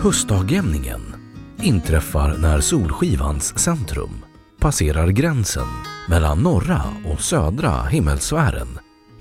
Höstdagjämningen inträffar när solskivans centrum passerar gränsen mellan norra och södra himmelsfären,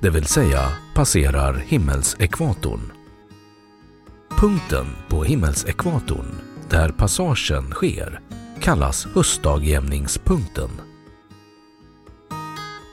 det vill säga passerar himmelsekvatorn. Punkten på himmelsekvatorn där passagen sker kallas höstdagjämningspunkten.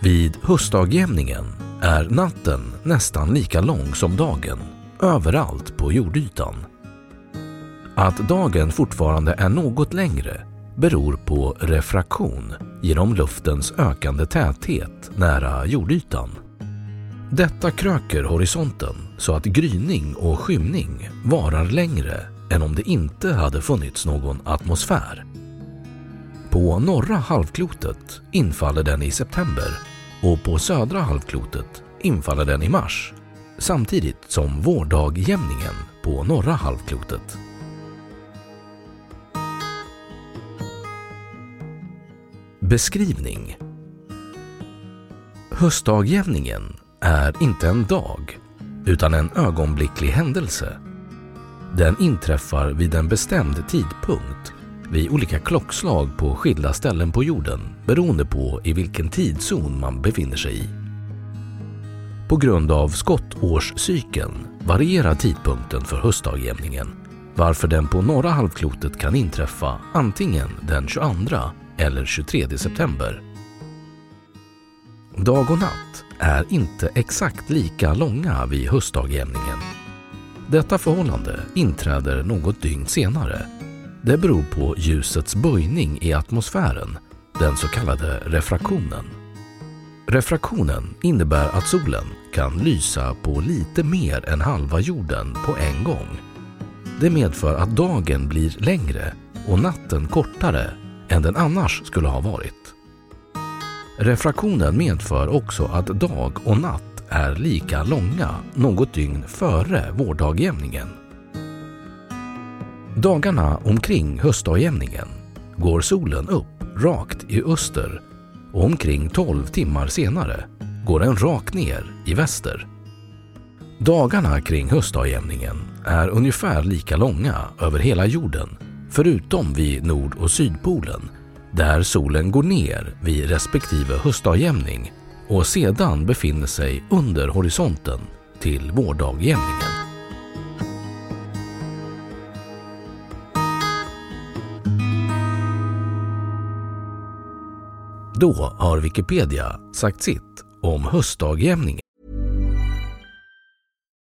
Vid höstdagjämningen är natten nästan lika lång som dagen överallt på jordytan. Att dagen fortfarande är något längre beror på refraktion genom luftens ökande täthet nära jordytan. Detta kröker horisonten så att gryning och skymning varar längre än om det inte hade funnits någon atmosfär. På norra halvklotet infaller den i september och på södra halvklotet infaller den i mars samtidigt som vårdagjämningen på norra halvklotet. Beskrivning Höstdagjämningen är inte en dag utan en ögonblicklig händelse. Den inträffar vid en bestämd tidpunkt vid olika klockslag på skilda ställen på jorden beroende på i vilken tidszon man befinner sig i. På grund av skottårscykeln varierar tidpunkten för höstdagjämningen varför den på norra halvklotet kan inträffa antingen den 22 eller 23 september. Dag och natt är inte exakt lika långa vid höstdagjämningen. Detta förhållande inträder något dygn senare det beror på ljusets böjning i atmosfären, den så kallade refraktionen. Refraktionen innebär att solen kan lysa på lite mer än halva jorden på en gång. Det medför att dagen blir längre och natten kortare än den annars skulle ha varit. Refraktionen medför också att dag och natt är lika långa något dygn före vårdagjämningen. Dagarna omkring höstdagjämningen går solen upp rakt i öster och omkring 12 timmar senare går den rakt ner i väster. Dagarna kring höstdagjämningen är ungefär lika långa över hela jorden förutom vid nord och sydpolen där solen går ner vid respektive höstdagjämning och sedan befinner sig under horisonten till vårdagjämningen. Då har Wikipedia sagt sitt om höstdagjämningen.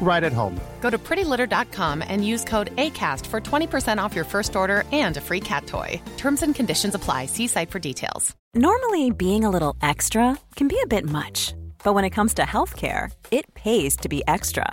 right at home. Go to prettylitter.com and use code ACAST for 20% off your first order and a free cat toy. Terms and conditions apply. See site for details. Normally, being a little extra can be a bit much, but when it comes to healthcare, it pays to be extra.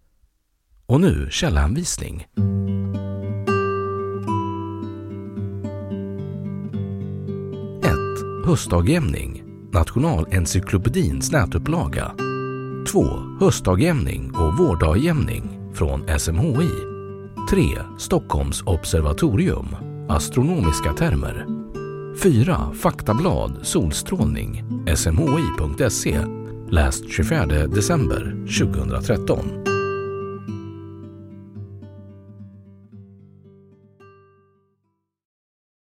Och nu källhänvisning. 1. Höstdagjämning. Nationalencyklopedins nätupplaga. 2. Höstdagjämning och vårdagjämning från SMHI. 3. Stockholms observatorium. Astronomiska termer. 4. Faktablad Solstrålning. SMHI.se. Läst 24 december 2013.